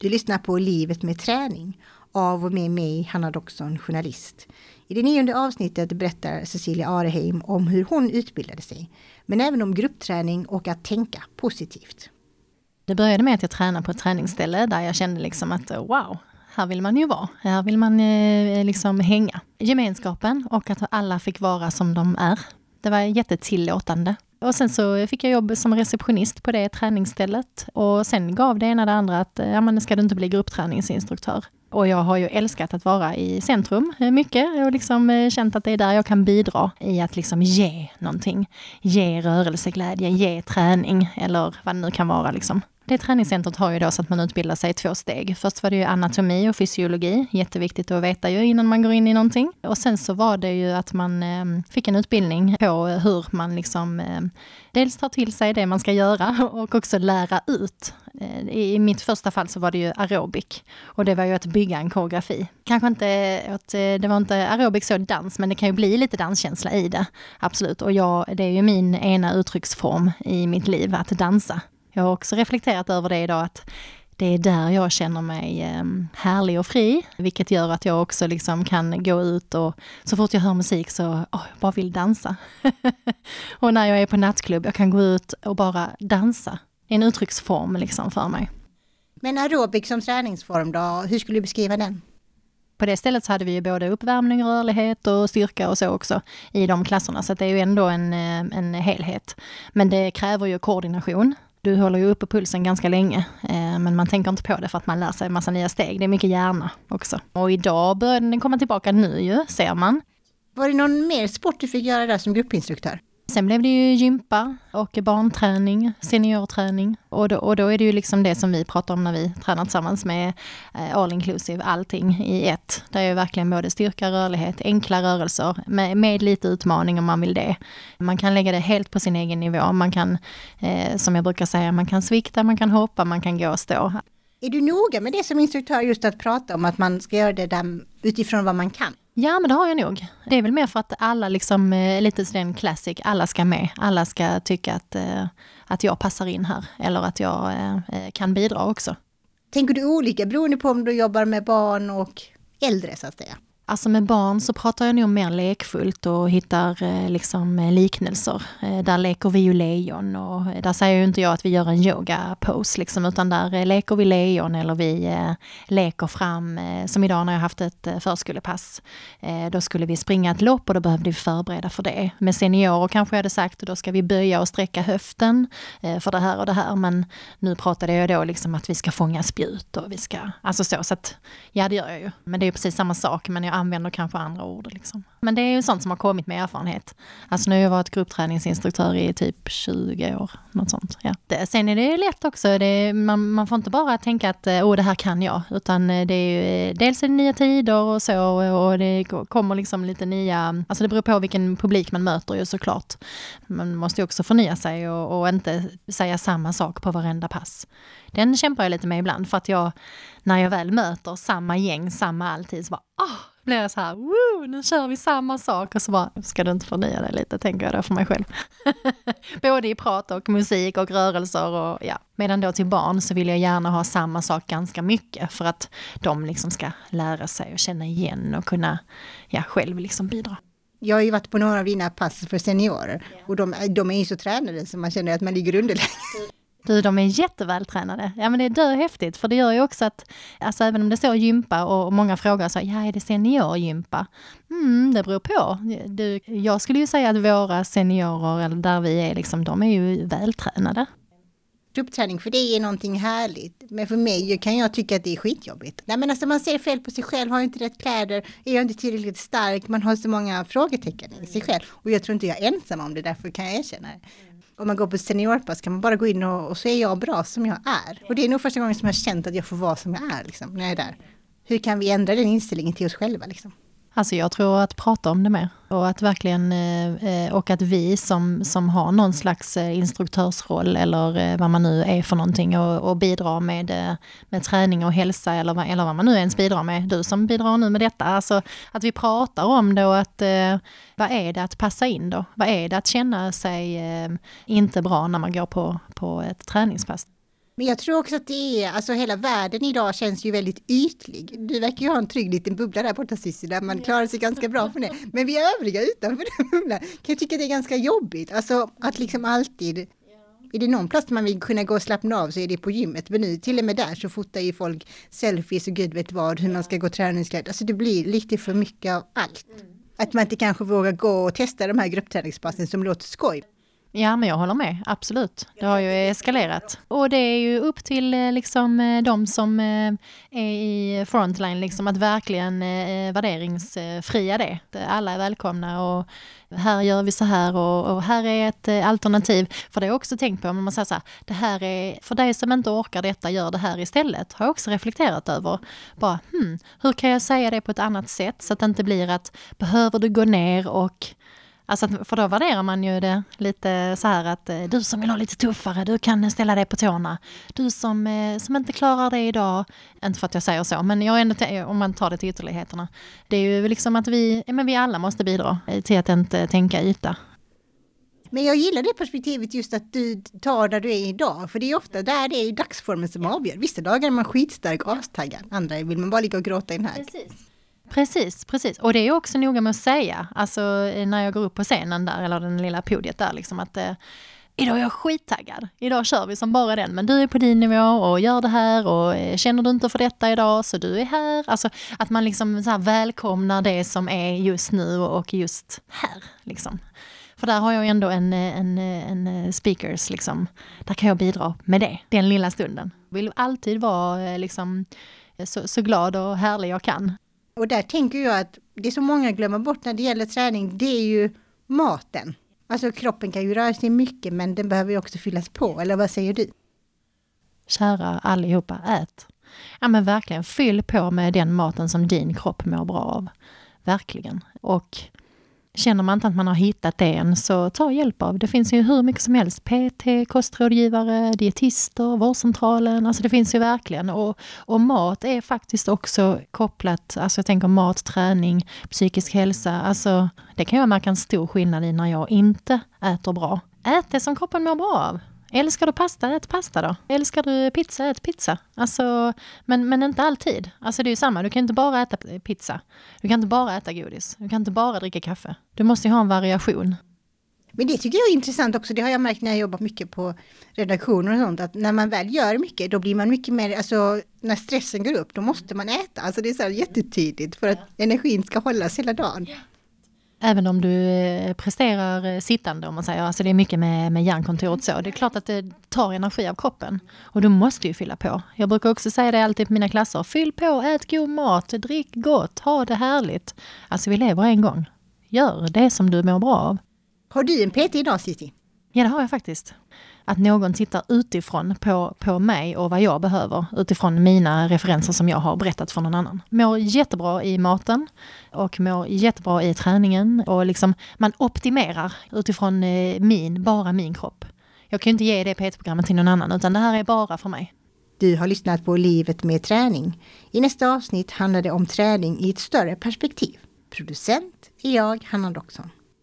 Du lyssnar på Livet med träning av och med mig, Hanna Doxon, journalist. I det nionde avsnittet berättar Cecilia Areheim om hur hon utbildade sig, men även om gruppträning och att tänka positivt. Det började med att jag tränade på ett träningsställe där jag kände liksom att wow, här vill man ju vara. Här vill man eh, liksom hänga. Gemenskapen och att alla fick vara som de är. Det var jättetillåtande. Och sen så fick jag jobb som receptionist på det träningsstället. Och sen gav det ena det andra att, eh, ja men ska du inte bli gruppträningsinstruktör? Och jag har ju älskat att vara i centrum eh, mycket och liksom eh, känt att det är där jag kan bidra i att liksom ge någonting. Ge rörelseglädje, ge träning eller vad det nu kan vara liksom. Det träningscentret har ju då så att man utbildar sig i två steg. Först var det ju anatomi och fysiologi, jätteviktigt att veta ju innan man går in i någonting. Och sen så var det ju att man ehm, fick en utbildning på hur man liksom ehm, dels tar till sig det man ska göra och också lära ut. Eh, I mitt första fall så var det ju aerobik och det var ju att bygga en koreografi. Kanske inte, att, eh, det var inte aerobik så dans, men det kan ju bli lite danskänsla i det. Absolut. Och jag, det är ju min ena uttrycksform i mitt liv, att dansa. Jag har också reflekterat över det idag att det är där jag känner mig ehm, härlig och fri, vilket gör att jag också liksom kan gå ut och så fort jag hör musik så, oh, jag bara vill dansa. och när jag är på nattklubb, jag kan gå ut och bara dansa. En uttrycksform liksom för mig. Men aerobik som träningsform då, hur skulle du beskriva den? På det stället så hade vi ju både uppvärmning, rörlighet och styrka och så också i de klasserna, så det är ju ändå en, eh, en helhet. Men det kräver ju koordination du håller ju uppe pulsen ganska länge, eh, men man tänker inte på det för att man lär sig en massa nya steg. Det är mycket hjärna också. Och idag börjar den komma tillbaka nu ju, ser man. Var det någon mer sport du fick göra där som gruppinstruktör? Sen blev det ju gympa och barnträning, seniorträning. Och då, och då är det ju liksom det som vi pratar om när vi tränar tillsammans med eh, all inclusive, allting i ett. Det är ju verkligen både styrka, rörlighet, enkla rörelser med, med lite utmaning om man vill det. Man kan lägga det helt på sin egen nivå. Man kan, eh, som jag brukar säga, man kan svikta, man kan hoppa, man kan gå och stå. Är du noga med det som instruktör, just att prata om att man ska göra det där utifrån vad man kan? Ja, men det har jag nog. Det är väl mer för att alla liksom, eh, lite den classic, alla ska med. Alla ska tycka att, eh, att jag passar in här, eller att jag eh, eh, kan bidra också. Tänker du olika beroende på om du jobbar med barn och äldre så att säga? Alltså med barn så pratar jag nog mer lekfullt och hittar eh, liksom eh, liknelser. Eh, där leker vi ju lejon och där säger ju inte jag att vi gör en yoga-pose liksom, utan där leker vi lejon eller vi leker fram, som idag när jag haft ett förskolepass. Då skulle vi springa ett lopp och då behövde vi förbereda för det. Med seniorer kanske jag hade sagt, då ska vi böja och sträcka höften för det här och det här. Men nu pratade jag då liksom att vi ska fånga spjut och vi ska, alltså så. Så att, ja det gör jag ju. Men det är precis samma sak. Men jag använder kanske andra ord. Liksom. Men det är ju sånt som har kommit med erfarenhet. Alltså nu har jag varit gruppträningsinstruktör i typ 20 år. Något sånt, ja. det, sen är det ju lätt också, det, man, man, får inte bara tänka att oh, det här kan jag. Utan eh, det är ju, eh, dels är det nya tider och så och det kommer liksom lite nya, alltså det beror på vilken publik man möter ju såklart. Man måste ju också förnya sig och, och inte säga samma sak på varenda pass. Den kämpar jag lite med ibland för att jag, när jag väl möter samma gäng, samma alltid, så bara, ah, blir jag så här, Woo, nu kör vi samma sak och så bara, ska du inte förnya dig lite, tänker jag då för mig själv. Både i prat och musik och rörelser och ja. Medan då till barn så vill jag gärna ha samma sak ganska mycket för att de liksom ska lära sig och känna igen och kunna, ja, själv liksom bidra. Jag har ju varit på några av dina pass för seniorer och de, de är ju så tränade så man känner att man ligger underläge. Du, de är jättevältränade. Ja men det är döhäftigt, för det gör ju också att, alltså även om det står gympa och många frågar så, ja är det seniorgympa? Mm, det beror på. Du, jag skulle ju säga att våra seniorer, eller där vi är, liksom, de är ju vältränade. Gruppträning för dig är någonting härligt, men för mig kan jag tycka att det är skitjobbigt. Nej men alltså man ser fel på sig själv, har jag inte rätt kläder, är jag inte tillräckligt stark, man har så många frågetecken i sig själv. Och jag tror inte jag är ensam om det, därför kan jag erkänna det om man går på seniorpass kan man bara gå in och, och så är jag bra som jag är. Och det är nog första gången som jag har känt att jag får vara som jag är liksom, när jag är där. Hur kan vi ändra den inställningen till oss själva? Liksom? Alltså jag tror att prata om det mer och att verkligen eh, eh, och att vi som, som har någon slags eh, instruktörsroll eller vad man nu är för någonting och, och bidrar med, med träning och hälsa eller, vad, eller vad man nu ens bidrar med. Du som bidrar nu med detta. Alltså att vi pratar om det och att vad är det att passa in då? Vad är det att känna sig inte bra när man går på, på ett träningspass? Men jag tror också att det är, alltså hela världen idag känns ju väldigt ytlig. Du verkar ju ha en trygg liten bubbla där borta Cissi, där man klarar sig ganska bra för det. Men vi övriga utanför den bubblan kan jag tycka att det är ganska jobbigt. Alltså att liksom alltid, är det någon plats man vill kunna gå och slappna av så är det på gymmet. Men nu till och med där så fotar ju folk selfies och gud vet vad, hur man ska gå träningskläder. Alltså det blir lite för mycket av allt. Att man inte kanske vågar gå och testa de här gruppträningspassen som låter skoj. Ja, men jag håller med. Absolut. Det har ju eskalerat. Och det är ju upp till eh, liksom, eh, de som eh, är i frontline, liksom, att verkligen värderingsfria det. Alla är välkomna och här gör vi så här och, och här är ett alternativ. För det har jag också tänkt på, om man säger så här, det här är, för dig som inte orkar detta, gör det här istället. Har jag också reflekterat över. Bara, hmm, hur kan jag säga det på ett annat sätt så att det inte blir att behöver du gå ner och Alltså, för då värderar man ju det lite så här att eh, du som vill ha lite tuffare, du kan ställa dig på tårna. Du som, eh, som inte klarar det idag, inte för att jag säger så, men jag ändå, om man tar det till ytterligheterna. Det är ju liksom att vi, men vi alla måste bidra till att inte tänka yta. Men jag gillar det perspektivet just att du tar där du är idag, för det är ofta där det är dagsformen som avgör. Vissa dagar är man skitstark, astaggad, andra vill man bara ligga och gråta i en hög. Precis. Precis, precis. Och det är också noga med att säga, alltså eh, när jag går upp på scenen där, eller den lilla podiet där, liksom att eh, idag är jag skittaggad. Idag kör vi som bara den, men du är på din nivå och gör det här och eh, känner du inte för detta idag så du är här. Alltså att man liksom så välkomnar det som är just nu och just här. Liksom. För där har jag ändå en, eh, en, eh, en speakers, liksom. där kan jag bidra med det, den lilla stunden. Jag vill alltid vara liksom, så, så glad och härlig jag kan. Och där tänker jag att det som många glömmer bort när det gäller träning, det är ju maten. Alltså kroppen kan ju röra sig mycket men den behöver ju också fyllas på, eller vad säger du? Kära allihopa, ät! Ja men verkligen, fyll på med den maten som din kropp mår bra av. Verkligen. Och Känner man inte att man har hittat det än, så ta hjälp av. Det finns ju hur mycket som helst. PT, kostrådgivare, dietister, vårdcentralen. Alltså det finns ju verkligen. Och, och mat är faktiskt också kopplat, alltså jag tänker mat, träning, psykisk hälsa. Alltså det kan jag märka en stor skillnad i när jag inte äter bra. Ät det som kroppen mår bra av. Älskar du pasta, ät pasta då. Älskar du pizza, ät pizza. Alltså, men, men inte alltid. Alltså det är ju samma, du kan inte bara äta pizza. Du kan inte bara äta godis. Du kan inte bara dricka kaffe. Du måste ju ha en variation. Men det tycker jag är intressant också, det har jag märkt när jag jobbat mycket på redaktioner och sånt, att när man väl gör mycket, då blir man mycket mer, alltså när stressen går upp, då måste man äta. Alltså det är så här jättetydligt för att energin ska hållas hela dagen. Även om du eh, presterar eh, sittande om man säger, alltså det är mycket med, med hjärnkontoret så. Det är klart att det tar energi av kroppen. Och du måste ju fylla på. Jag brukar också säga det alltid på mina klasser. Fyll på, ät god mat, drick gott, ha det härligt. Alltså vi lever en gång. Gör det som du mår bra av. Har du en PT idag Cissi? Ja det har jag faktiskt att någon tittar utifrån på, på mig och vad jag behöver utifrån mina referenser som jag har berättat för någon annan. Mår jättebra i maten och mår jättebra i träningen och liksom man optimerar utifrån eh, min, bara min kropp. Jag kan inte ge det PT-programmet till någon annan utan det här är bara för mig. Du har lyssnat på Livet med träning. I nästa avsnitt handlar det om träning i ett större perspektiv. Producent är jag, Hanna Doxon.